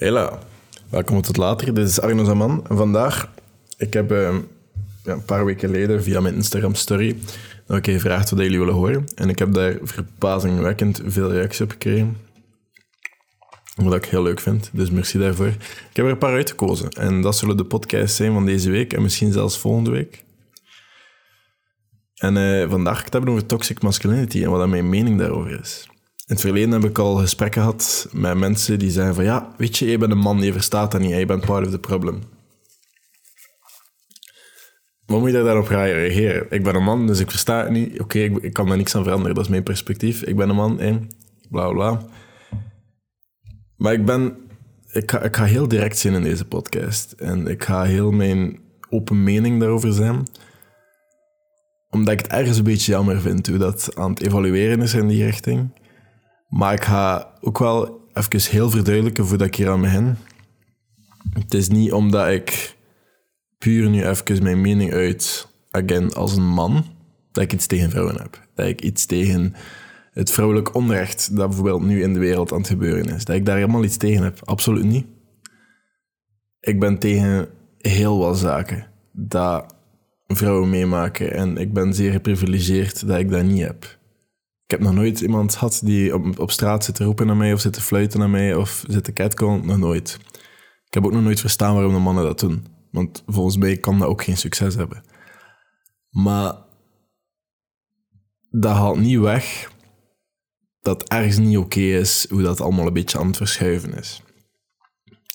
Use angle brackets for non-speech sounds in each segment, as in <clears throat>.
Hela, welkom tot later. Dit is Arno Zaman. Vandaag, ik heb ja, een paar weken geleden via mijn Instagram story nog een keer gevraagd wat jullie willen horen. En ik heb daar verbazingwekkend veel reacties op gekregen. Wat ik heel leuk vind, dus merci daarvoor. Ik heb er een paar uitgekozen. En dat zullen de podcasts zijn van deze week en misschien zelfs volgende week. En eh, vandaag ga ik het hebben over toxic masculinity en wat mijn mening daarover is. In het verleden heb ik al gesprekken gehad met mensen die zeggen van ja, weet je, je bent een man, je verstaat dat niet, je bent part of the problem. Wat moet je daar daarop gaan reageren? Ik ben een man, dus ik versta het niet. Oké, ik, ik, kan daar niks aan veranderen, dat is mijn perspectief. Ik ben een man, en bla bla. Maar ik ben... Ik ga, ik ga heel direct zijn in deze podcast. En ik ga heel mijn open mening daarover zijn omdat ik het ergens een beetje jammer vind hoe dat aan het evalueren is in die richting. Maar ik ga ook wel even heel verduidelijken voordat ik hier aan begin. Het is niet omdat ik puur nu even mijn mening uit, again, als een man, dat ik iets tegen vrouwen heb. Dat ik iets tegen het vrouwelijk onrecht dat bijvoorbeeld nu in de wereld aan het gebeuren is. Dat ik daar helemaal iets tegen heb. Absoluut niet. Ik ben tegen heel wat zaken dat vrouwen meemaken. En ik ben zeer geprivilegeerd dat ik dat niet heb. Ik heb nog nooit iemand gehad die op, op straat zit te roepen naar mij of zit te fluiten naar mij of zit te catcallen. Nog nooit. Ik heb ook nog nooit verstaan waarom de mannen dat doen. Want volgens mij kan dat ook geen succes hebben. Maar dat haalt niet weg dat ergens niet oké is hoe dat allemaal een beetje aan het verschuiven is.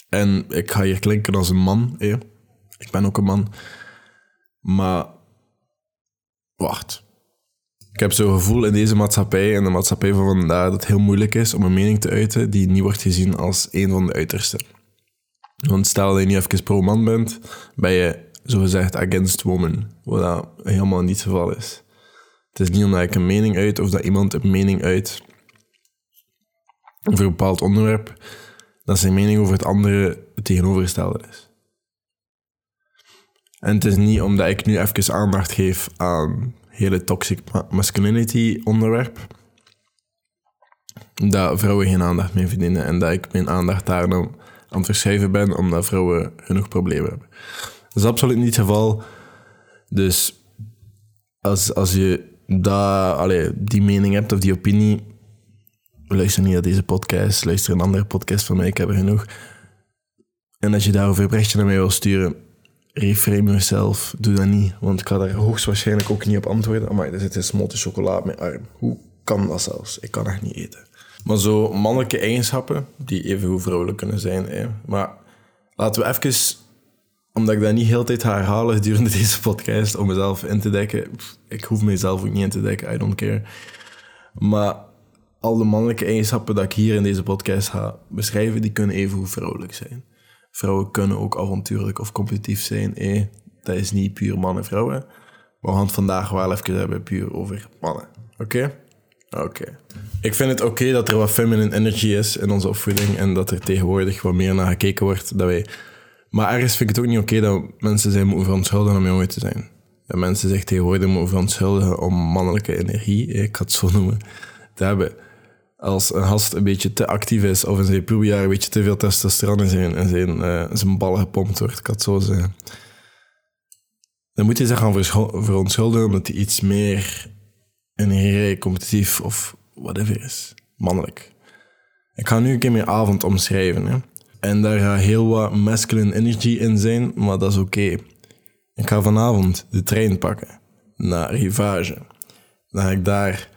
En ik ga hier klinken als een man. Ik ben ook een man. Maar wacht. Ik heb zo'n gevoel in deze maatschappij en de maatschappij van vandaag dat het heel moeilijk is om een mening te uiten die niet wordt gezien als een van de uitersten. Want stel dat je niet even pro-man bent, ben je zogezegd against woman, wat helemaal niet het geval is. Het is niet omdat ik een mening uit of dat iemand een mening uit over een bepaald onderwerp, dat zijn mening over het andere het tegenovergestelde is. En het is niet omdat ik nu even aandacht geef aan hele toxic masculinity onderwerp, dat vrouwen geen aandacht meer verdienen en dat ik mijn aandacht daar aan het verschuiven ben omdat vrouwen genoeg problemen hebben. Dat is absoluut niet het geval. Dus als, als je dat, allee, die mening hebt of die opinie, luister niet naar deze podcast, luister een andere podcast van mij, ik heb er genoeg. En als je daarover een berichtje naar mij wil sturen, reframe jezelf, doe dat niet. Want ik ga daar hoogstwaarschijnlijk ook niet op antwoorden. Maar er zit een smolte chocola op mijn arm. Hoe kan dat zelfs? Ik kan dat niet eten. Maar zo mannelijke eigenschappen, die even hoe vrouwelijk kunnen zijn. Hè. Maar laten we even, omdat ik dat niet heel tijd ga herhalen gedurende <laughs> deze podcast, om mezelf in te dekken. Ik hoef mezelf ook niet in te dekken, I don't care. Maar al de mannelijke eigenschappen dat ik hier in deze podcast ga beschrijven, die kunnen even hoe vrouwelijk zijn vrouwen kunnen ook avontuurlijk of competitief zijn. Eh, dat is niet puur mannen-vrouwen. Maar we gaan het vandaag wel even hebben puur over mannen. Oké? Oké. Ik vind het oké dat er wat feminine energy is in onze opvoeding en dat er tegenwoordig wat meer naar gekeken wordt. Dat wij... Maar ergens vind ik het ook niet oké dat mensen zijn moeten verontschuldigen om jongen te zijn. Dat mensen zich tegenwoordig moeten verontschuldigen om mannelijke energie, ik ga het zo noemen, te hebben als een gast een beetje te actief is of in zijn puberjaar een beetje te veel testosteron in zijn, in zijn, uh, zijn ballen gepompt wordt, ik had het zo zeggen. Dan moet je zich gaan verontschuldigen omdat hij iets meer energiek, competitief of whatever is. Mannelijk. Ik ga nu een keer mijn avond omschrijven. Hè. En daar gaat heel wat masculine energy in zijn, maar dat is oké. Ik ga vanavond de trein pakken naar Rivage. Dan ga ik daar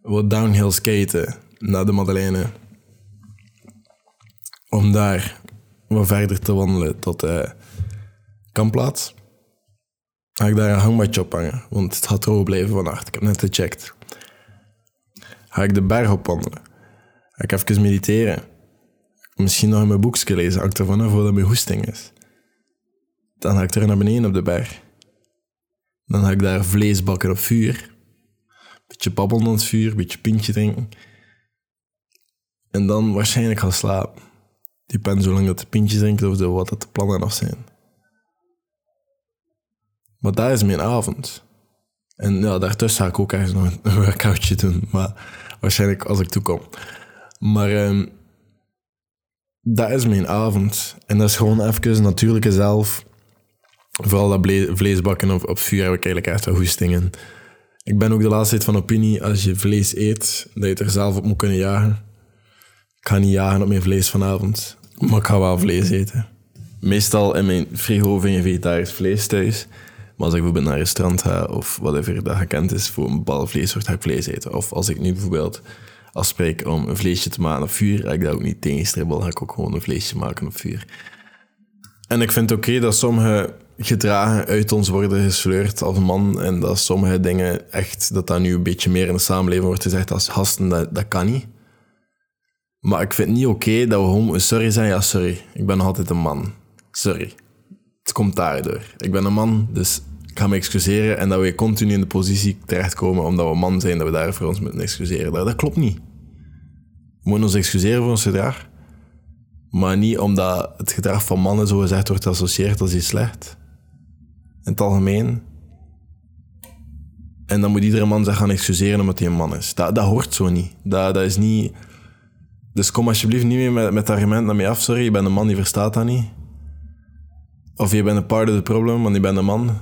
wat downhill skaten naar de Madeleine. Om daar wat verder te wandelen tot de kampplaats. Ga ik daar een hangmatje op hangen, want het gaat droog blijven vannacht. Ik heb net gecheckt. Ga ik de berg opwandelen. Ga ik even mediteren. Misschien nog mijn boekje lezen, hangt ervan af dat mijn hoesting is. Dan ga ik terug naar beneden op de berg. Dan ga ik daar vlees bakken op vuur. Beetje babbelen aan het vuur, beetje pintje drinken. En dan waarschijnlijk gaan slapen. Depende zolang dat de pintjes drinkt of de, wat dat de plannen nog zijn. Maar dat is mijn avond. En ja, daartussen ga ik ook ergens nog een <laughs> workoutje doen. Maar waarschijnlijk als ik toekom. Maar um, dat is mijn avond. En dat is gewoon even natuurlijke zelf. Vooral dat vleesbakken op, op vuur heb ik eigenlijk echt wel goestingen. Ik ben ook de laatste tijd van opinie, als je vlees eet, dat je het er zelf op moet kunnen jagen. Ik ga niet jagen op mijn vlees vanavond, maar ik ga wel vlees eten. Meestal in mijn frigo vind je vegetarisch vlees thuis. Maar als ik bijvoorbeeld naar een restaurant ga of whatever dat gekend is voor een bepaalde vleessoort, ga ik vlees eten. Of als ik nu bijvoorbeeld afspreek om een vleesje te maken op vuur, ga ik dat ook niet tegenstribbel, ga ik ook gewoon een vleesje maken op vuur. En ik vind het oké dat sommige gedragen uit ons worden gesleurd als man en dat sommige dingen echt, dat dat nu een beetje meer in de samenleving wordt gezegd als gasten, dat, dat kan niet. Maar ik vind het niet oké dat we gewoon sorry zijn. Ja, sorry, ik ben nog altijd een man. Sorry. Het komt daardoor. Ik ben een man, dus ik ga me excuseren en dat we continu in de positie terechtkomen omdat we man zijn, dat we daarvoor ons moeten excuseren. Dat, dat klopt niet. We moeten ons excuseren voor ons gedrag. Maar niet omdat het gedrag van mannen zo gezegd wordt geassocieerd als iets slecht. In het algemeen. En dan moet iedere man zich gaan excuseren omdat hij een man is. Dat, dat hoort zo niet. Dat, dat is niet... Dus kom alsjeblieft niet meer met, met het argument naar mij af. Sorry, je bent een man, die verstaat dat niet. Of je bent een part of the problem, want je bent een man.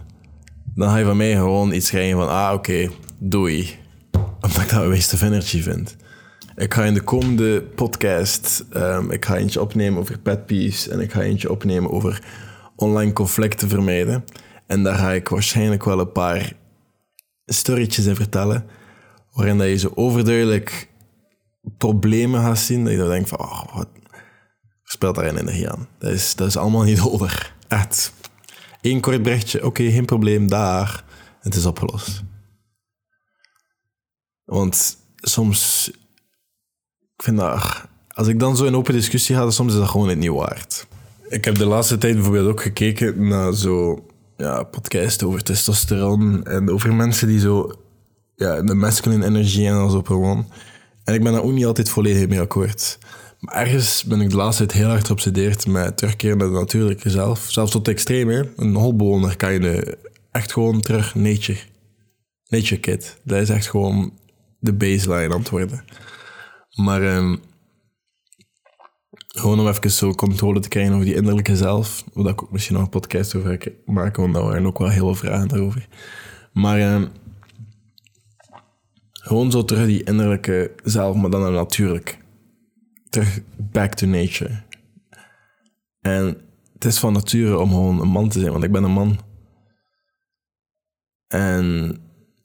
Dan ga je van mij gewoon iets krijgen van... Ah, oké, doei. Omdat ik dat een waste of energy vind. Ik ga in de komende podcast... ehm, ik ga eentje opnemen over pet peeves. En ik ga eentje opnemen over online conflicten vermijden. En daar ga ik waarschijnlijk wel een paar storytjes in vertellen. Waarin dat je zo overduidelijk problemen gaat zien. Dat je dan denkt van... Oh, wat speelt daar een energie aan? Dat is, dat is allemaal niet <laughs> nodig. Echt. Eén kort berichtje. Oké, geen probleem. Daar. Het is opgelost. Want soms... Ik vind dat... Als ik dan zo in open discussie ga, dan soms is dat gewoon niet waard. Ik heb de laatste tijd bijvoorbeeld ook gekeken naar zo... Ja, podcasts over testosteron en over mensen die zo... Ja, de masculine energie en zo gewoon. En ik ben daar ook niet altijd volledig mee akkoord. Maar ergens ben ik de laatste tijd heel erg geobsedeerd met terugkeren naar de natuurlijke zelf. Zelfs tot het extreem, hè. Een holbewoner kan je echt gewoon terug nature. Nature kid. Dat is echt gewoon de baseline antwoorden. Maar ehm, gewoon om even zo controle te krijgen over die innerlijke zelf. Waar ik ook misschien nog een podcast over maken, want daar waren ook wel heel veel vragen over. Maar ehm, gewoon zo terug die innerlijke zelf, maar dan natuurlijk. Terug back to nature. En het is van nature om gewoon een man te zijn, want ik ben een man. En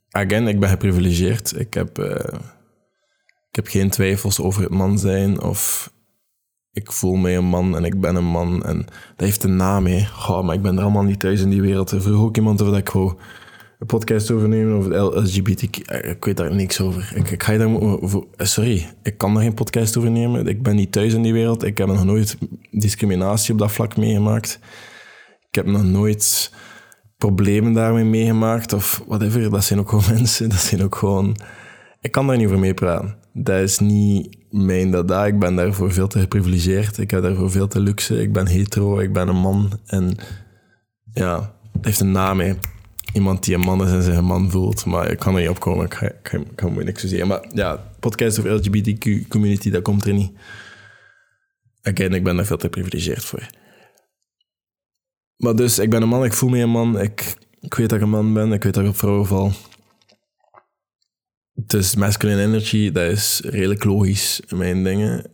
again, ik ben geprivilegeerd. Ik heb, eh, ik heb geen twijfels over het man zijn of ik voel mij een man en ik ben een man. En dat heeft een naam, hè. Goh, maar ik ben er allemaal niet thuis in die wereld. Er vroeg ook iemand of dat ik wou een podcast over het LGBTQ. Eh, Ik weet daar niks over. Ik, ik ga je daar over... eh, Sorry, ik kan daar geen podcast over nemen. Ik ben niet thuis in die wereld. Ik heb nog nooit discriminatie op dat vlak meegemaakt. Ik heb nog nooit problemen daarmee meegemaakt of whatever. Dat zijn ook gewoon <laughs> mensen. Dat zijn ook gewoon... Ik kan daar niet over meepraten. Dat is niet mijn dada. Ik ben daarvoor veel te geprivilegeerd. Ik heb daarvoor veel te luxe. Ik ben hetero. Ik ben een man. En ja, heeft een naam, hè. Iemand die een man is en zich een man voelt. Maar ik kan er niet op komen. Ik ga, ga, ga me niks zeggen. Maar ja, podcast over LGBTQ community, dat komt er niet. Again, ik ben daar veel te geprivilegeerd voor. Maar dus, ik ben een man, ik voel me een man. Ik, ik weet dat ik een man ben. Ik weet dat ik op vrouwen val. Dus masculine energy, dat is redelijk logisch in mijn dingen.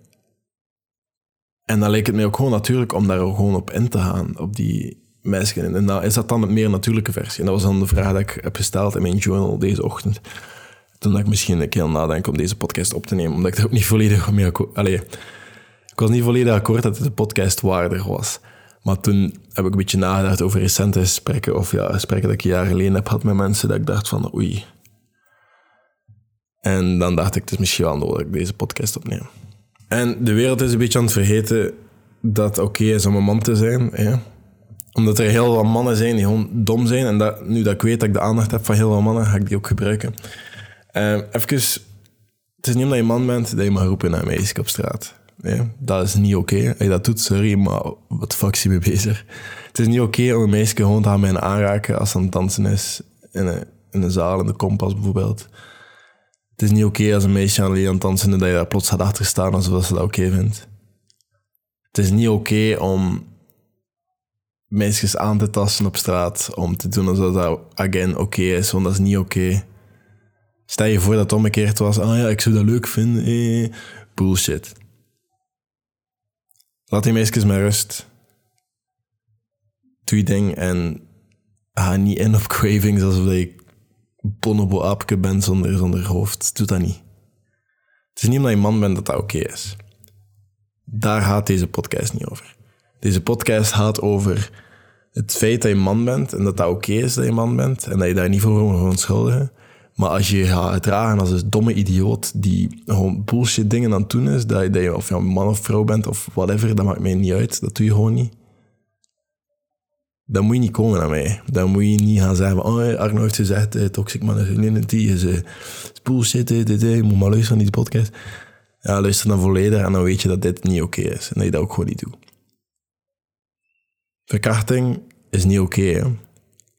En dan lijkt het mij ook gewoon natuurlijk om daar gewoon op in te gaan, op die masculine. En dan, is dat dan een meer natuurlijke versie? En dat was dan de vraag die ik heb gesteld in mijn journal deze ochtend. Toen dat ik misschien een keer nadenk om deze podcast op te nemen, omdat ik er ook niet volledig mee akkoord... Allee, ik was niet volledig akkoord dat het de podcast waardig was. Maar toen heb ik een beetje nagedacht over recente gesprekken, of ja, gesprekken dat ik jaren geleden heb gehad met mensen, dat ik dacht van, oei. En dan dacht ik, het is misschien wel nodig dat ik deze podcast opneem. En de wereld is een beetje aan het vergeten dat het oké is om een man te zijn. Hè? Omdat er heel veel mannen zijn die gewoon dom zijn. En dat, nu dat ik weet dat ik de aandacht heb van heel veel mannen, ga ik die ook gebruiken. Uh, even, het is niet omdat je man bent dat je mag roepen naar een meisje op straat. Nee, dat is niet oké. Als je dat doet, sorry, maar wat fuck is je mee bezig? Het is niet oké om een meisje gewoon te gaan aanraken als ze aan het dansen is in een, in een zaal, in de kompas bijvoorbeeld. Het is niet oké als een meisje aan het dansen is dat je daar plots gaat achter staan alsof ze dat oké vindt. Het is niet oké om meisjes aan te tasten op straat, om te doen alsof dat, again, oké is, want dat is niet oké. Stel je voor dat het omgekeerd was, ah ja, ik zou dat leuk vinden, eh, bullshit. Laat die meisjes maar rust. Doe je ding en ga niet in op <laughs> cravings alsof je bonobo aapje bent zonder, zonder hoofd. Doe dat niet. Het is niet omdat je man bent dat dat oké is. Daar gaat deze podcast niet over. Deze podcast gaat over het feit dat je man bent en dat dat oké is dat je man bent en dat je daar niet voor moet verontschuldigen. Maar als je gaat gedragen als een domme idioot die gewoon bullshit dingen aan het doen is, dat je, je of je man of vrouw bent of whatever, dat maakt mij niet uit. Dat doe je gewoon niet. Dan moet je niet komen naar mij. Dan moet je niet gaan zeggen, oh, Arno heeft gezegd, eh, toxic masculinity is, is bullshit, eh, dit, je moet maar luisteren naar die podcast. Ja, luister dan volledig en dan weet je dat dit niet oké is. En dat je dat ook gewoon niet doet. Verkrachting is niet oké.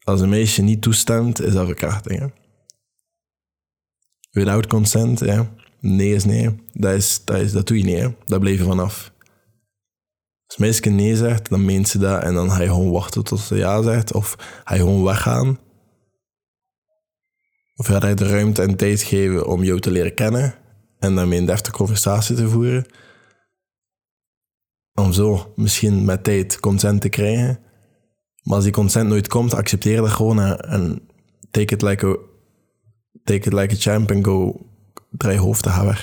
Als een meisje niet toestemt, is dat verkrachting. Without consent, ja. Nee is nee. Dat, is, dat, is, dat doe je niet, hè. Dat blijf je vanaf. Als een meisje nee zegt, dan meent ze dat en dan ga je gewoon wachten tot ze ja zegt. Of ga je gewoon weggaan. Of ga je de ruimte en tijd geven om jou te leren kennen en daarmee een deftige conversatie te voeren. Om zo misschien met tijd consent te krijgen. Maar als die consent nooit komt, accepteer dat gewoon en take it like a take it like a champ and go drie hoofden gaan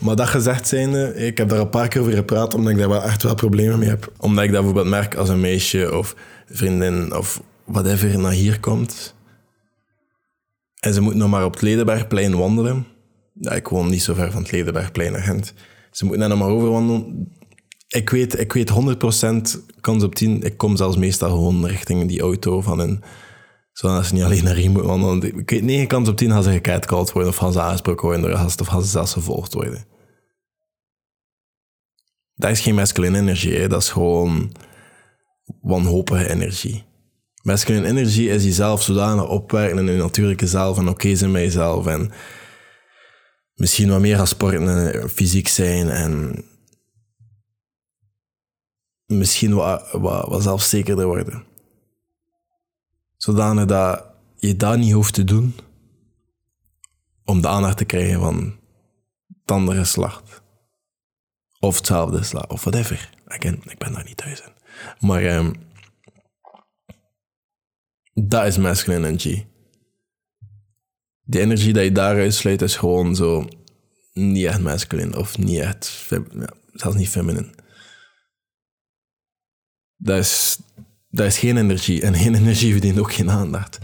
Maar dat gezegd zijnde, ik heb daar een paar keer over gepraat, omdat ik daar wel echt wel problemen mee heb. Omdat ik dat bijvoorbeeld merk als een meisje of vriendin of whatever naar hier komt. En ze moet nog maar op het Ledenbergplein wandelen. Ik woon niet zo ver van het Ledenbergplein naar Gent. Ze moet net nog maar overwandelen. Ik weet, ik weet 100% kans op 10. Ik kom zelfs meestal gewoon richting die auto van een zodat ze niet alleen naar hier moeten wandelen. Ik weet 9 kans op 10 gaan ze gecatcalled worden of gaan ze aangesproken worden door een gast of gaan ze zelfs gevolgd worden. Dat is geen masculine energie, dat is gewoon wanhopige energie. Masculine energie is jezelf zodanig opwerken in je natuurlijke zelf en oké zijn met jezelf en misschien wat meer gaan sporten en fysiek zijn en misschien wat, wat, wat zelfzekerder worden zodanig dat je dat niet hoeft te doen om de aandacht te krijgen van het andere geslacht. Of hetzelfde geslacht, of whatever. Again, ik ben daar niet thuis in. Maar um, dat is masculine energy. Die energie dat je daaruit sluit is gewoon zo niet echt masculine of niet echt, zelfs niet feminine. Dat is, dat is geen energie. En geen <laughs> energie verdient ook geen aandacht.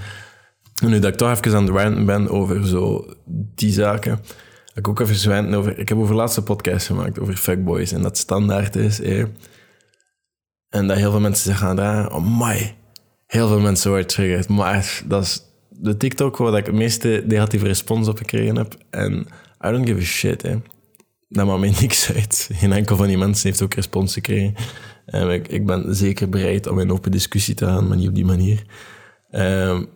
En nu dat ik toch even aan het ranten ben over zo die zaken, ik ook even zwijnen over... Ik heb over laatste podcast gemaakt over fuckboys en dat standaard is. En dat heel veel mensen zeggen, ah, oh my. Heel veel mensen worden triggerd. Maar dat is de TikTok waar ik het meeste negatieve respons op gekregen heb. En I don't give a shit, hè. Dat maakt mij <laughs> niks uit. Geen enkel van die mensen heeft ook respons gekregen. Um, ik, ik, ben zeker bereid om in open discussie te gaan, maar niet op die manier. Um,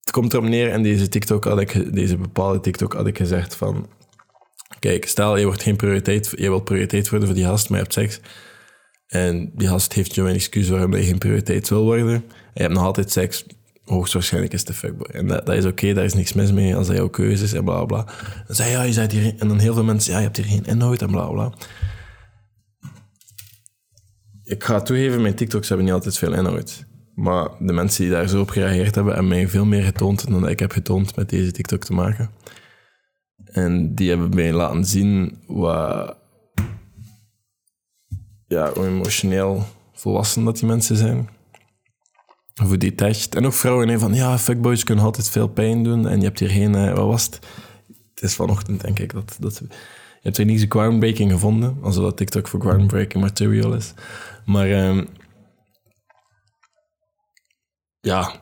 het komt erop neer, en deze TikTok had ik, deze bepaalde TikTok had ik gezegd van... Kijk, stel je wordt geen prioriteit, je wilt prioriteit worden voor die gast, maar je hebt seks. En die gast heeft je een excuus waarom je geen prioriteit wil worden. Je hebt nog altijd seks, hoogstwaarschijnlijk is de fuckboy. En dat, dat is oké, daar is niks mis mee als dat jouw keuze is en bla bla. Dan zei ja, je zei hier... En dan heel veel mensen, ja, je hebt hier geen inhoud en bla bla ik ga toegeven, mijn TikToks hebben niet altijd veel inhoud. Maar de mensen die daar zo op gereageerd hebben, hebben mij veel meer getoond dan ik heb getoond met deze TikTok te maken. En die hebben mij laten zien wat, ja, hoe emotioneel volwassen dat die mensen zijn. Hoe detached. En ook vrouwen hè, van, ja, fuckboys kunnen altijd veel pijn doen en je hebt hier geen, uh, wat was het? Het is vanochtend, denk ik, dat, dat je hebt er niet zo groundbreaking gevonden, alsof dat TikTok voor groundbreaking material is. Maar um, ja,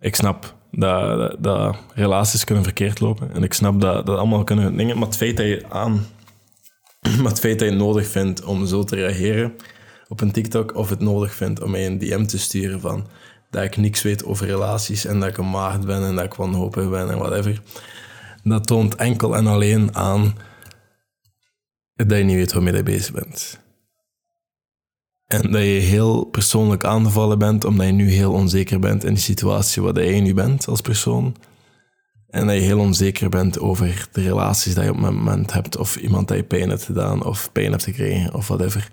ik snap dat, dat, relaties kunnen verkeerd lopen. En ik snap dat dat allemaal kunnen dingen. Maar het feit dat je aan... <clears throat> Maar het feit dat je nodig vindt om zo te reageren op een TikTok, of het nodig vindt om mij een DM te sturen van dat ik niks weet over relaties en dat ik een maagd ben en dat ik wanhopig ben en whatever. Dat toont enkel en alleen aan dat je niet weet waarmee je bezig bent. En dat je heel persoonlijk aangevallen bent omdat je nu heel onzeker bent in de situatie waar je nu bent als persoon. En dat je heel onzeker bent over de relaties die je op het moment hebt, of iemand dat je pijn hebt gedaan, of pijn hebt gekregen, of whatever.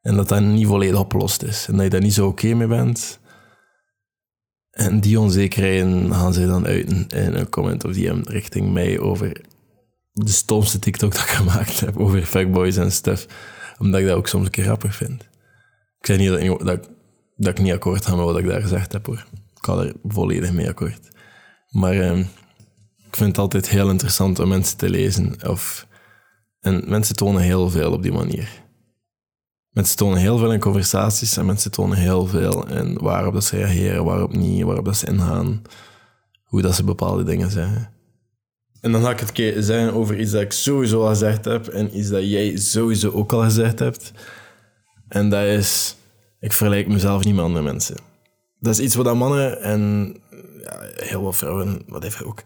En dat dat niet volledig opgelost is. En dat je daar niet zo oké mee bent. En die onzekerheden gaan ze dan uiten in een comment of DM richting mij over de stomste TikTok dat ik gemaakt heb over fuckboys en stuff. Omdat ik dat ook soms een keer grappig vind. Ik zeg niet dat ik, dat ik niet akkoord ga met wat ik daar gezegd heb hoor. Ik ga er volledig mee akkoord. Maar ehm, ik vind het altijd heel interessant om mensen te lezen. Of, en mensen tonen heel veel op die manier. Mensen tonen heel veel in conversaties en mensen tonen heel veel in waarop dat ze reageren, waarop niet, waarop dat ze ingaan, hoe dat ze bepaalde dingen zeggen. En dan ga ik het zeggen over iets dat ik sowieso al gezegd heb en iets dat jij sowieso ook al gezegd hebt. En dat is, ik vergelijk mezelf niet met andere mensen. Dat is iets wat mannen en ja, heel wat vrouwen, wat even ook.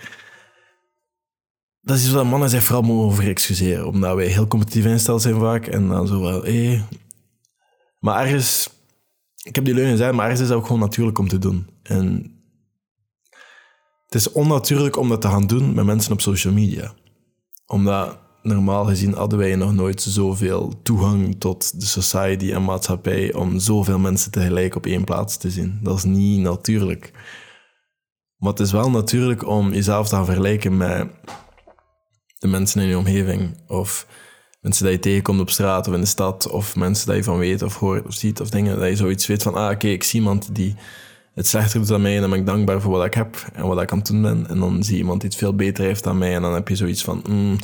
Dat is iets wat mannen zich vooral mogen over excuseren, omdat wij heel competitief ingesteld zijn vaak en dan zo wel, hé, maar ergens, ik heb die leugen gezegd, maar ergens is dat ook gewoon natuurlijk om te doen. En het is onnatuurlijk om dat te gaan doen met mensen op social media. Omdat normaal gezien hadden wij nog nooit zoveel toegang tot de society en maatschappij om zoveel mensen tegelijk op één plaats te zien. Dat is niet natuurlijk. Maar het is wel natuurlijk om jezelf te gaan vergelijken met de mensen in je omgeving. Of mensen die je tegenkomt op straat of in de stad, of mensen die je van weet of hoort of ziet of dingen, dat je zoiets weet van, ah oké, ik zie iemand die het slechter doet dan mij en dan ben ik dankbaar voor wat ik heb en wat ik aan het doen ben. En dan zie je iemand die het veel beter heeft dan mij en dan heb je zoiets van, mm,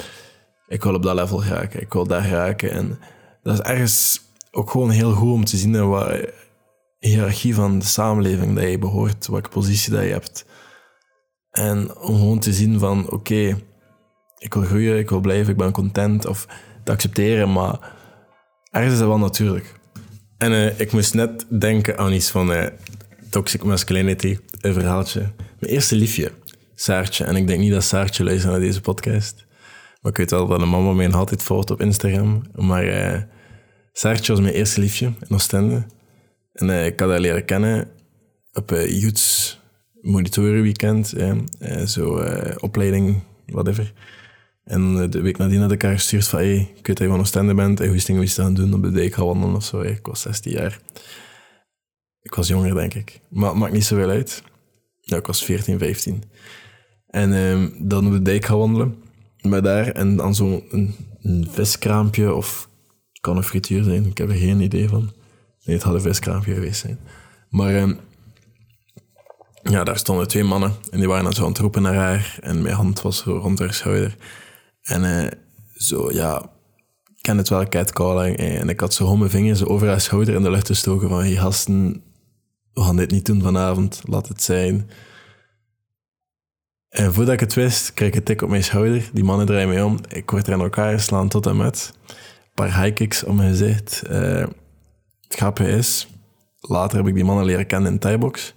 ik wil op dat level geraken, ik wil daar geraken. En dat is ergens ook gewoon heel goed om te zien in wat hiërarchie van de samenleving dat je behoort, welke positie dat je hebt. En om gewoon te zien van, oké, ik wil groeien, ik wil blijven, ik ben content, of te accepteren, maar ergens is dat wel natuurlijk. En uh, ik moest net denken aan iets van uh, toxic masculinity, een verhaaltje. Mijn eerste liefje, Saartje. En ik denk niet dat Saartje luistert naar deze podcast. Maar ik weet wel dat de mama mij altijd volgt op Instagram. Maar uh, Saartje was mijn eerste liefje in Oostende. En ik had haar leren kennen op uh, Youths Weekend. zo opleiding, whatever. En de week nadien had ik haar gestuurd van, hey, ik weet dat je van Oostende bent en hoe is te gaan doen op de dijk gaan wandelen of zo. Ik was 16 jaar. Ik was jonger, denk ik. Maar het maakt niet zoveel uit. Ja, ik was 14, 15. En um, dan op de dijk gaan wandelen. Met daar en dan zo'n viskraampje of kan een frituur zijn. Ik heb er geen idee van. Nee, het had een viskraampje geweest zijn. Maar um, ja, daar stonden twee mannen en die waren aan het roepen naar haar. En mijn hand was rond haar schouder. En uh, zo, ja, ik ken het wel, catcalling. Uh, en ik had zo mijn vingers over haar schouder in de lucht gestoken van, hey gasten, we gaan dit niet doen vanavond, laat het zijn. En voordat ik het wist, kreeg ik een tik op mijn schouder. Die mannen draaien mij om. Ik word er in elkaar geslaan tot en met. Een paar high kicks op mijn gezicht. Uh, het grappige is, later heb ik die mannen leren kennen in Thai-box.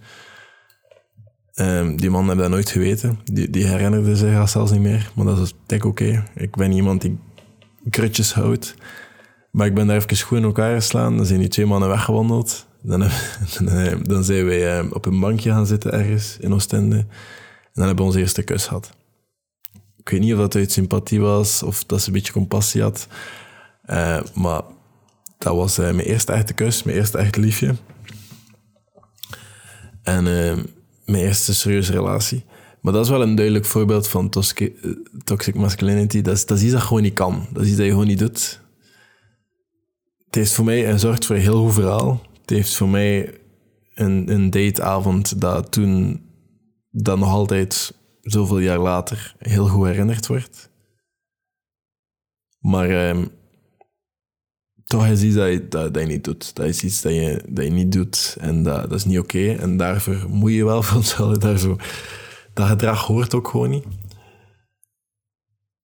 Um, die man heeft dat nooit geweten. Die, die herinnerde zich zelfs niet meer. Maar dat is denk oké. Ik ben iemand die krutjes houdt. Maar ik ben daar even goed in elkaar geslaan. Dan zijn die twee mannen weggewandeld. Dan, <laughs> dan, dan zijn wij uh, op een bankje gaan zitten ergens in Oostende. En dan hebben we onze eerste kus gehad. Ik weet niet of dat uit sympathie was of dat ze een beetje compassie had. Uh, maar dat was uh, mijn eerste echte kus, mijn eerste echt liefje. En ehm, mijn eerste serieuze relatie. Maar dat is wel een duidelijk voorbeeld van toxic masculinity. Dat is, dat is iets dat gewoon niet kan. Dat is iets dat je gewoon niet doet. Het heeft voor mij en zorgt voor een heel goed verhaal. Het heeft voor mij een, een dateavond dat toen, dat nog altijd zoveel jaar later, heel goed herinnerd wordt. Maar ehm, toch is iets dat je, dat, je niet doet. Dat is iets dat je, dat je niet doet en dat, is niet oké. En daarvoor moet je wel. <laughs> Daarvoor, dat gedrag hoort ook gewoon niet.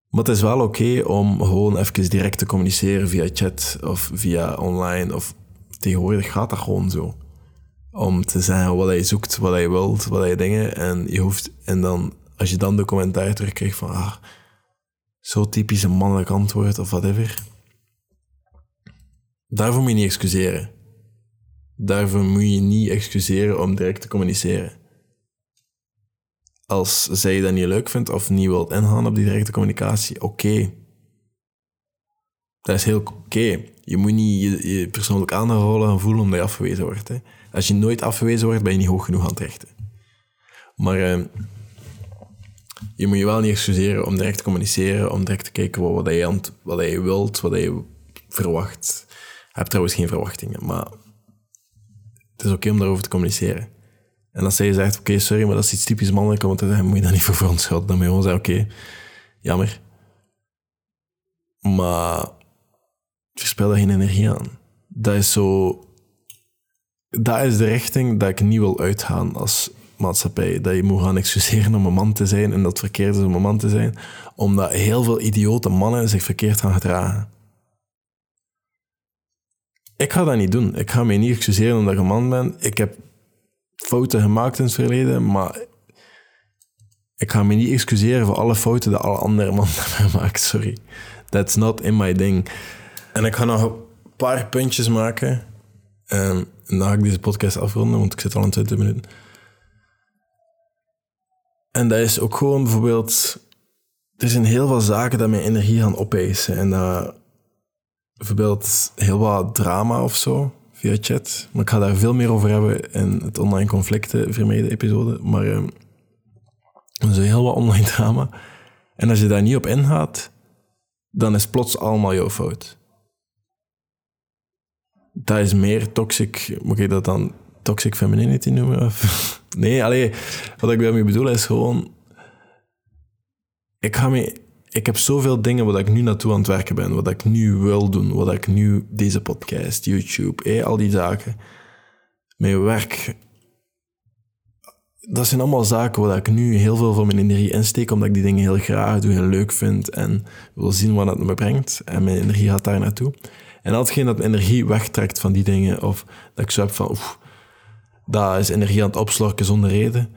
Maar het is wel oké om gewoon even direct te communiceren via chat of via online. Of tegenwoordig gaat dat gewoon zo. Om te zeggen wat je zoekt, wat je wilt, wat je dingen. En, je hoeft, en dan, als je dan de commentaar terugkrijgt van ah, zo typisch een mannelijk antwoord of whatever Daarvoor moet je niet excuseren. Daarvoor moet je niet excuseren om direct te communiceren. Als zij dat niet leuk vindt of niet wilt ingaan op die directe communicatie, oké. Dat is heel oké. Je moet niet je, je persoonlijk aangevallen gaan voelen omdat je afgewezen wordt. Hè. Als je nooit afgewezen wordt, ben je niet hoog genoeg aan het rechten. Maar uh, je moet je wel niet excuseren om direct te communiceren, om direct te kijken wat, wat, je, wat je wilt, wat je verwacht. Je hebt trouwens geen verwachtingen, maar het is oké om daarover te communiceren. En als zij zegt, oké, sorry, maar dat is iets typisch mannelijk om te zeggen, moet je dat niet voor <laughs> verontschuldigen. Dan moet je gewoon zeggen, oké, jammer. Maar verspil daar geen energie aan. Dat is zo... Dat is de richting dat ik niet wil uitgaan als maatschappij. Dat je moet gaan excuseren om een man te zijn en dat verkeerd is om een man te zijn. Omdat heel veel idiote mannen zich verkeerd gaan gedragen. Ik ga dat niet doen. Ik ga mij niet excuseren omdat ik een man ben. Ik heb fouten gemaakt in het verleden, maar ik ga me niet excuseren voor alle fouten die alle andere mannen <laughs> hebben gemaakt. Sorry. That's not in my ding. En ik ga nog een paar puntjes maken. En dan ga ik deze podcast afronden, want ik zit al aan 20 minuten. En dat is ook gewoon bijvoorbeeld... Er zijn heel veel zaken dat mijn energie gaan opeisen. En dat bijvoorbeeld heel wat drama of zo via chat. Maar ik ga daar veel meer over hebben in het online conflicten vermijden episode. Maar um, zo heel wat online <laughs> drama. En als je daar niet op ingaat, dan is plots allemaal jouw fout. Dat is meer toxic, moet ik dat dan toxic femininity noemen? <laughs> Nee, alleen wat ik daarmee bedoel is gewoon... Ik ga me ik heb zoveel dingen wat ik nu naartoe aan het werken ben, wat ik nu wil doen, wat ik nu, deze podcast, YouTube, al die zaken, mijn werk. Dat zijn allemaal zaken waar ik nu heel veel van mijn energie insteek, omdat ik die dingen heel graag doe en leuk vind en wil zien wat het me brengt. En mijn energie gaat daar naartoe. En al dat mijn energie wegtrekt van die dingen, of dat ik zo heb van, oef, dat is energie aan het opslorken zonder reden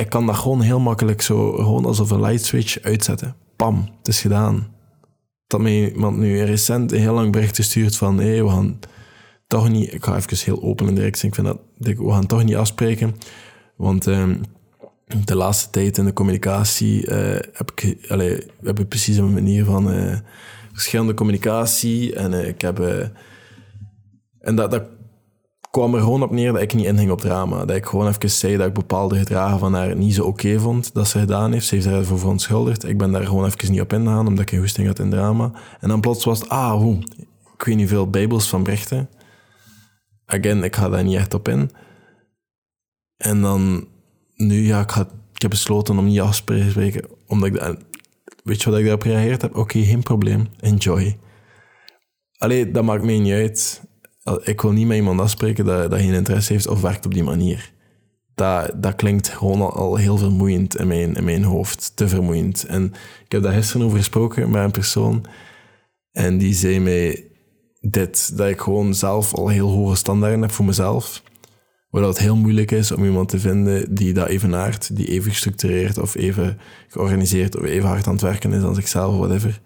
ik kan dat gewoon heel makkelijk zo, gewoon alsof een light switch uitzetten. Pam, het is gedaan. Dat mij iemand nu recent een heel lang bericht gestuurd van, hé, hey, we gaan toch niet, ik ga even heel open en direct zeggen, ik vind dat, we gaan toch niet afspreken, want uh, de laatste tijd in de communicatie uh, heb ik, allee, we hebben precies een manier van uh, verschillende communicatie en eh, ik heb, en dat, dat kwam er gewoon op neer dat ik niet inging op drama. Dat ik gewoon even zei dat ik bepaalde gedragen van haar niet zo oké vond dat ze gedaan heeft. Ze heeft daarvoor verontschuldigd. Ik ben daar gewoon even niet op ingegaan, omdat ik een hoesting had in drama. En dan plots was het, ah, hoe, ik weet niet veel bijbels van berichten. Again, ik ga daar niet echt op in. En dan, nu, ja, ik, ik heb besloten om niet af te spreken, omdat ik, weet je wat ik daarop gereageerd heb? Oké, geen probleem, enjoy. Allee, dat maakt mij niet uit ik wil niet met iemand afspreken dat, dat geen interesse heeft of werkt op die manier. Dat, dat klinkt gewoon al, heel vermoeiend in mijn, in mijn hoofd, te vermoeiend. En ik heb daar gisteren over gesproken met een persoon en die zei mij dit, dat ik gewoon zelf al heel hoge standaarden heb voor mezelf. Waar het heel moeilijk is om iemand te vinden die dat evenaart, die even gestructureerd of even georganiseerd of even hard aan het werken is dan zichzelf, whatever.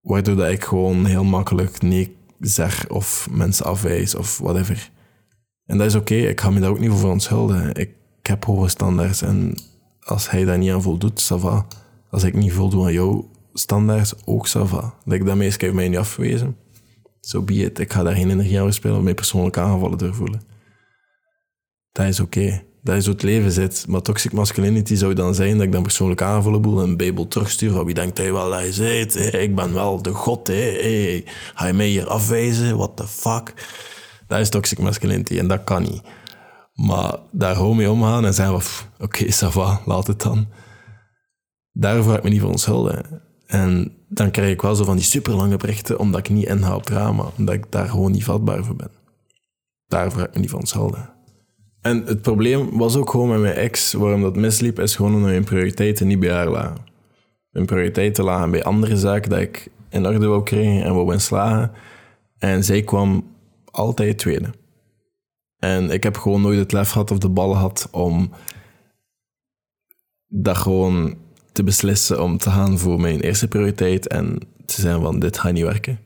Waardoor dat ik gewoon heel makkelijk nee zeg of mensen afwijs of whatever. En dat is oké, ik ga me daar ook niet voor verontschuldigen. Ik, heb hoge standaards en als hij daar niet aan voldoet, ça. Als ik niet voldoe aan jouw standaards, ook ça. Dat ik daarmee heeft mij niet afgewezen. Zo so be it. Ik ga daar geen energie aan spelen om mij persoonlijk aangevallen te voelen. Dat is oké dat is hoe het leven zit. Maar toxic masculinity zou dan zijn dat ik dan persoonlijk aanvallen boel en bijbel terugstuur van wie denkt hij wel dat hij zit. Ik ben wel de god. Hey. Ga je mij hier afwijzen? What the fuck? Dat is toxic masculinity en dat kan niet. Maar daar gewoon mee omgaan en zeggen oké, okay, va, laat het dan. Daarvoor ga ik me niet verontschuldigen. En dan krijg ik wel zo van die superlange berichten, omdat ik niet inhoud op drama, omdat ik daar gewoon niet vatbaar voor ben. Daarvoor ga ik me niet verontschuldigen. En het probleem was ook gewoon met mijn ex, waarom dat misliep, is gewoon omdat mijn prioriteiten niet bij haar lagen. Mijn prioriteiten lagen bij andere zaken dat ik in orde wou krijgen en wou slagen. En zij kwam altijd tweede. En ik heb gewoon nooit het lef gehad of de ballen gehad om dat gewoon te beslissen om te gaan voor mijn eerste prioriteit en te zijn van dit gaat niet werken.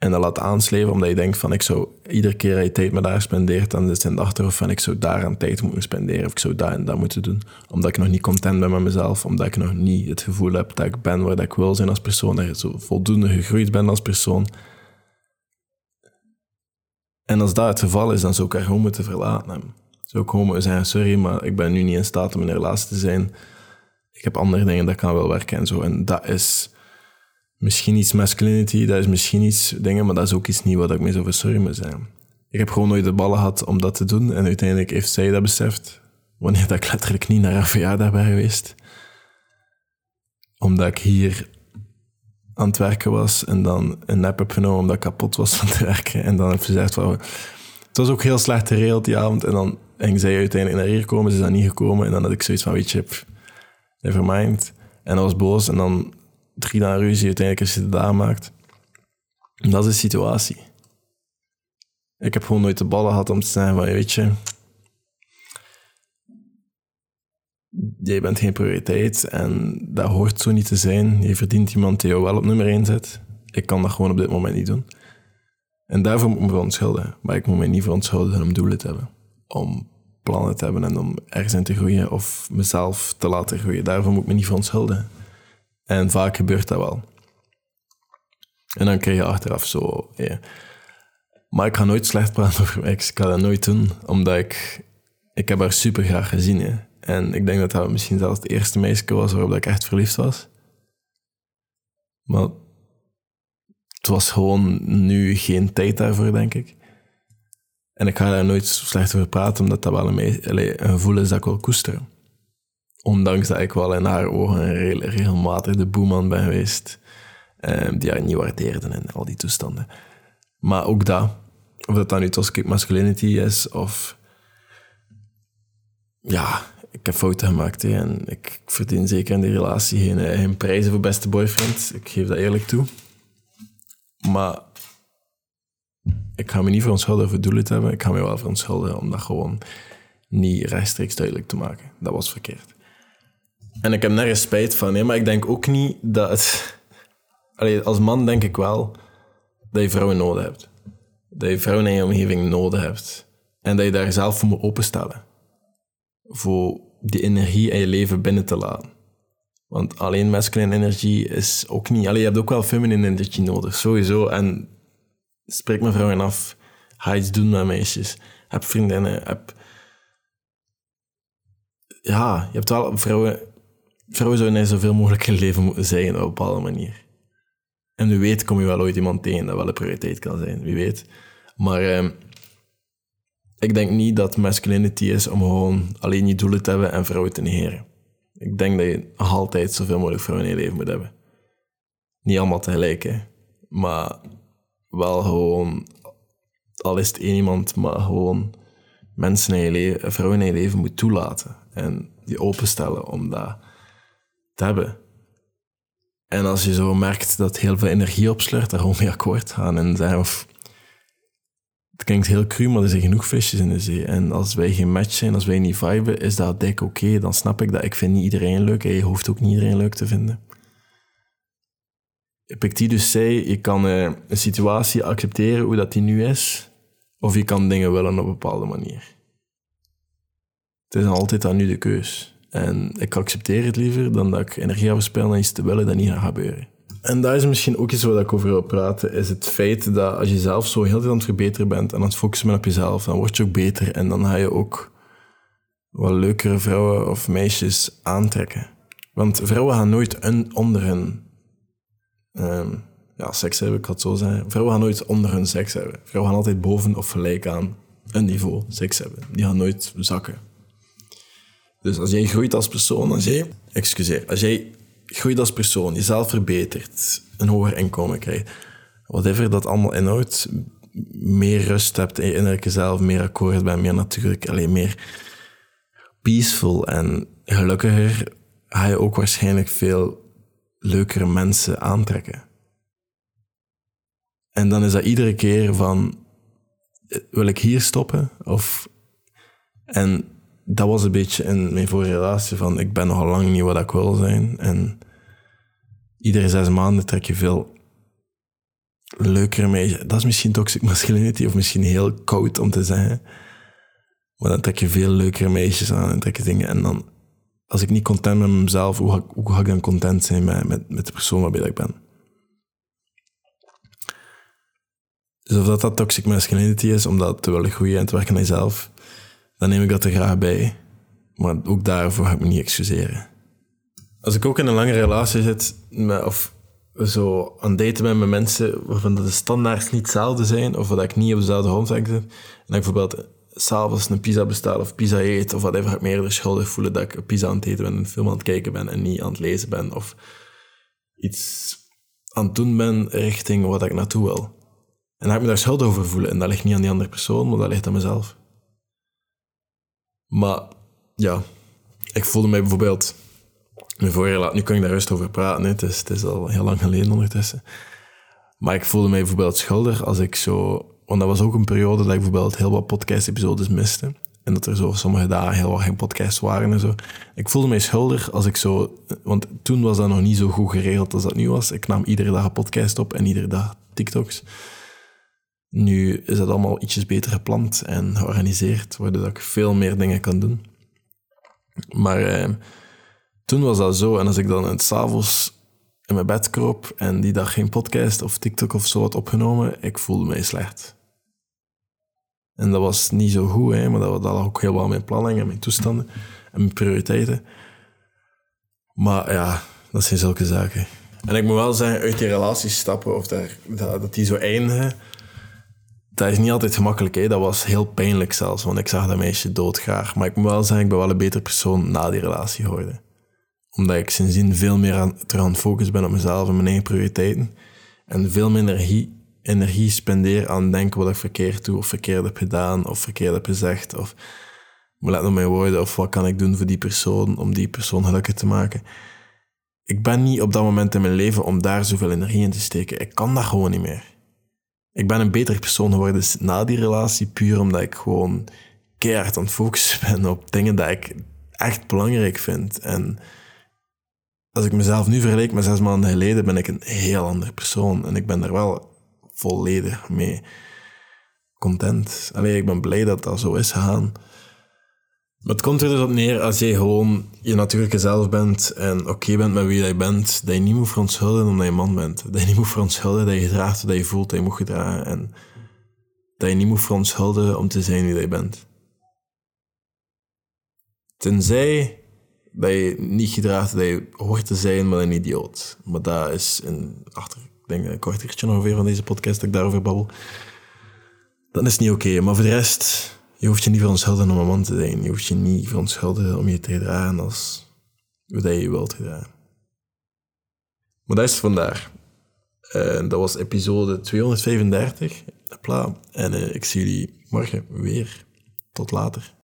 En dat laat aansleven omdat je denkt van ik zou iedere keer dat je tijd met haar spendeert, dan is het in de achterhoofd van ik zou daar aan tijd moeten spenderen of ik zou daar en dat moeten doen. Omdat ik nog niet content ben met mezelf, omdat ik nog niet het gevoel heb dat ik ben waar ik wil zijn als persoon, dat ik zo voldoende gegroeid ben als persoon. En als dat het geval is, dan zou ik haar gewoon moeten verlaten hebben. Zou ik gewoon moeten zeggen, sorry, maar ik ben nu niet in staat om in een relatie te zijn. Ik heb andere dingen dat kan wel werken en zo. En dat is misschien iets masculinity, dat is misschien iets dingen, maar dat is ook iets niet wat ik mee sorry moet zijn. Ik heb gewoon nooit de ballen gehad om dat te doen en uiteindelijk heeft zij dat beseft, wanneer dat ik letterlijk niet naar haar verjaardag ben geweest. Omdat ik hier aan het werken was en dan een nap heb genomen omdat ik kapot was van het werken. En dan heb ze gezegd van... Het was ook heel slecht geregeld die avond en dan ging zij uiteindelijk naar hier komen, ze is dan niet gekomen en dan had ik zoiets van, weet je, never mind. En dat was boos en dan drie dagen ruzie, uiteindelijk als je het maakt. Dat is de situatie. Ik heb gewoon nooit de ballen gehad om te zeggen van, weet je, jij bent geen prioriteit en dat hoort zo niet te zijn. Je verdient iemand die jou wel op nummer 1 zet. Ik kan dat gewoon op dit moment niet doen. En daarvoor moet ik me verontschuldigen. Maar ik moet me niet verontschuldigen om doelen te hebben. Om plannen te hebben en om ergens in te groeien of mezelf te laten groeien. Daarvoor moet ik me niet verontschuldigen. En vaak gebeurt dat wel. En dan krijg je achteraf zo... Maar ik ga nooit slecht praten over ex. Ik ga dat nooit doen, omdat ik... Ik heb haar super graag gezien. En ik denk dat dat misschien zelfs het eerste meisje was waarop ik echt verliefd was. Maar het was gewoon nu geen tijd daarvoor, denk ik. En ik ga daar nooit slecht over praten, omdat dat wel een, een gevoel is dat ik wil koesteren. Ondanks dat ik wel in haar ogen regelmatig de boeman ben geweest. Um, die haar niet waardeerden en al die toestanden. Maar ook dat, of dat dan nu toxic masculinity is, of... Ja, ik heb fouten gemaakt en ik verdien zeker in die relatie geen, eh, geen prijzen voor beste boyfriend. Ik geef dat eerlijk toe. Maar ik ga me niet verontschuldigen voor doelen te hebben. Ik ga me wel verontschuldigen om dat gewoon niet rechtstreeks duidelijk te maken. Dat was verkeerd. En ik heb nergens spijt van. Maar ik denk ook niet dat als man denk ik wel dat je vrouwen nodig hebt. Dat je vrouwen in je omgeving nodig hebt. En dat je daar zelf voor moet openstellen. Voor die energie in je leven binnen te laten. Want alleen masculine energie is ook niet... Allee, je hebt ook wel feminine energie nodig, sowieso. En spreek met vrouwen af. Ga iets doen met meisjes. Heb vriendinnen. Heb... Ja, je hebt wel vrouwen vrouwen zouden zoveel mogelijk in leven moeten zijn op een bepaalde manier. En wie weet kom je wel ooit iemand tegen dat wel een prioriteit kan zijn, wie weet. Maar eh, ik denk niet dat masculinity is om gewoon alleen je doelen te hebben en vrouwen te negeren. Ik denk dat je altijd zoveel mogelijk vrouwen in je leven moet hebben. Niet allemaal tegelijk, hè. Maar wel gewoon, al is het één iemand, maar gewoon mensen in je leven, vrouwen in je leven moet toelaten. En die openstellen om dat hebben. En als je zo merkt dat heel veel energie opslurt, daar gewoon mee akkoord gaan en zeggen of... Het klinkt heel cru, maar er zijn genoeg visjes in de zee. En als wij geen match zijn, als wij niet viben, is dat dik oké. Dan snap ik dat ik vind niet iedereen leuk en je hoeft ook niet iedereen leuk te vinden. Epictetus zei, je kan uh, een situatie accepteren hoe dat die nu is, of je kan dingen willen op een bepaalde manier. Het is altijd aan nu de keus. En ik accepteer het liever dan dat ik energie ga verspillen aan iets te willen dat niet gaat gebeuren. En dat is misschien ook iets waar ik over wil praten, is het feit dat als je zelf zo heel veel aan het verbeteren bent en aan het focussen bent op jezelf, dan word je ook beter en dan ga je ook wat leukere vrouwen of meisjes aantrekken. Want vrouwen gaan nooit een, onder hun um, ja, seks hebben, ik had zo zeggen. Vrouwen gaan nooit onder hun seks hebben. Vrouwen gaan altijd boven of gelijk aan een niveau seks hebben. Die gaan nooit zakken. Dus als jij groeit als persoon, als jij, excuseer, als jij groeit als persoon, jezelf verbetert, een hoger inkomen krijgt, whatever dat allemaal inhoudt, meer rust hebt in je innerlijke zelf, meer akkoord bent, meer natuurlijk, alleen meer peaceful en gelukkiger, ga je ook waarschijnlijk veel leukere mensen aantrekken. En dan is dat iedere keer van, wil ik hier stoppen? Of, en dat was een beetje in mijn vorige relatie van ik ben nogal lang niet wat ik wil zijn. En iedere zes maanden trek je veel leukere meisjes. Dat is misschien toxic <laughs> masculinity of misschien heel koud om te zeggen. Maar dan trek je veel leukere meisjes aan en trek je dingen. En dan, als ik niet content ben met mezelf, hoe ga, ik dan content zijn met, met, met de persoon waarbij ik ben? Dus of dat, dat toxic masculinity is, om dat te willen groeien en te werken aan jezelf, dan neem ik dat er graag bij. Maar ook daarvoor ga ik me niet excuseren. Als ik ook in een lange relatie zit, of zo aan daten ben met mensen waarvan de standaards niet hetzelfde zijn, of dat ik niet op dezelfde grond zit, en ik bijvoorbeeld s'avonds een pizza bestel of pizza eet, of whatever, ga ik me eerder schuldig voelen dat ik een pizza aan het eten ben, een film aan het kijken ben en niet aan het lezen ben, of iets aan het doen ben richting wat ik naartoe wil. En dan ga ik me daar schuldig over voelen. En dat ligt niet aan die andere persoon, maar dat ligt aan mezelf. Maar ja, ik voelde mij bijvoorbeeld mijn vorige relatie, nu kan ik daar rust over praten, het, is, het is al heel lang geleden ondertussen. Maar ik voelde mij bijvoorbeeld schuldig als ik zo... Want dat was ook een periode dat ik bijvoorbeeld heel wat podcast-episodes miste. En dat er zo sommige dagen heel wat geen podcasts waren en zo. Ik voelde mij schuldig als ik zo... Want toen was dat nog niet zo goed geregeld als dat nu was. Ik nam iedere dag een podcast op en iedere dag TikToks. Nu is dat allemaal ietsjes beter gepland en georganiseerd, waardoor ik veel meer dingen kan doen. Maar eh, toen was dat zo. En als ik dan het s'avonds in mijn bed kroop en die dag geen podcast of TikTok of zo had opgenomen, ik voelde mij slecht. En dat was niet zo goed, hè, maar dat, dat ook heel wel mijn planning en mijn toestanden en mijn prioriteiten. Maar ja, dat zijn zulke zaken. En ik moet wel zeggen, uit die relaties stappen of daar, dat, dat die zo eindigen, dat is niet altijd gemakkelijk. Hè. Dat was heel pijnlijk zelfs, want ik zag dat meisje doodgraag. Maar ik moet wel zeggen, ik ben wel een betere persoon na die relatie geworden omdat ik sindsdien veel meer aan, terug aan het focussen ben op mezelf en mijn eigen prioriteiten. En veel minder energie, energie spendeer aan denken wat ik verkeerd doe, of verkeerd heb gedaan, of verkeerd heb gezegd. Of let op mijn woorden, of wat kan ik doen voor die persoon, om die persoon gelukkig te maken. Ik ben niet op dat moment in mijn leven om daar zoveel energie in te steken. Ik kan dat gewoon niet meer. Ik ben een betere persoon geworden na die relatie, puur omdat ik gewoon keihard aan het focussen <laughs> ben op dingen die ik echt belangrijk vind. En als ik mezelf nu vergelijk met zes maanden geleden, ben ik een heel andere persoon. En ik ben er wel volledig mee content. Alleen ik ben blij dat dat zo is gegaan. Maar het komt er dus op neer als jij gewoon je natuurlijke zelf bent en oké bent met wie je bent, dat je niet moet verontschuldigen omdat je man bent. Dat je niet moet verontschuldigen dat je draagt wat je voelt dat je moet gedragen. En dat je niet moet verontschuldigen om te zijn wie je bent. Tenzij dat je niet gedraagt dat je hoort te zijn met een idioot. Maar dat is een, achter, ik denk een kwartiertje ongeveer van deze podcast dat ik daarover babbel. Dan is het niet oké. Maar voor de rest, je hoeft je niet verontschuldigen om een man te zijn. Je hoeft je niet verontschuldigen om je te gedragen als dat je wilt gedragen. Maar dat is vandaar. Dat was episode 235. Hopla. En uh, ik zie jullie morgen weer. Tot later.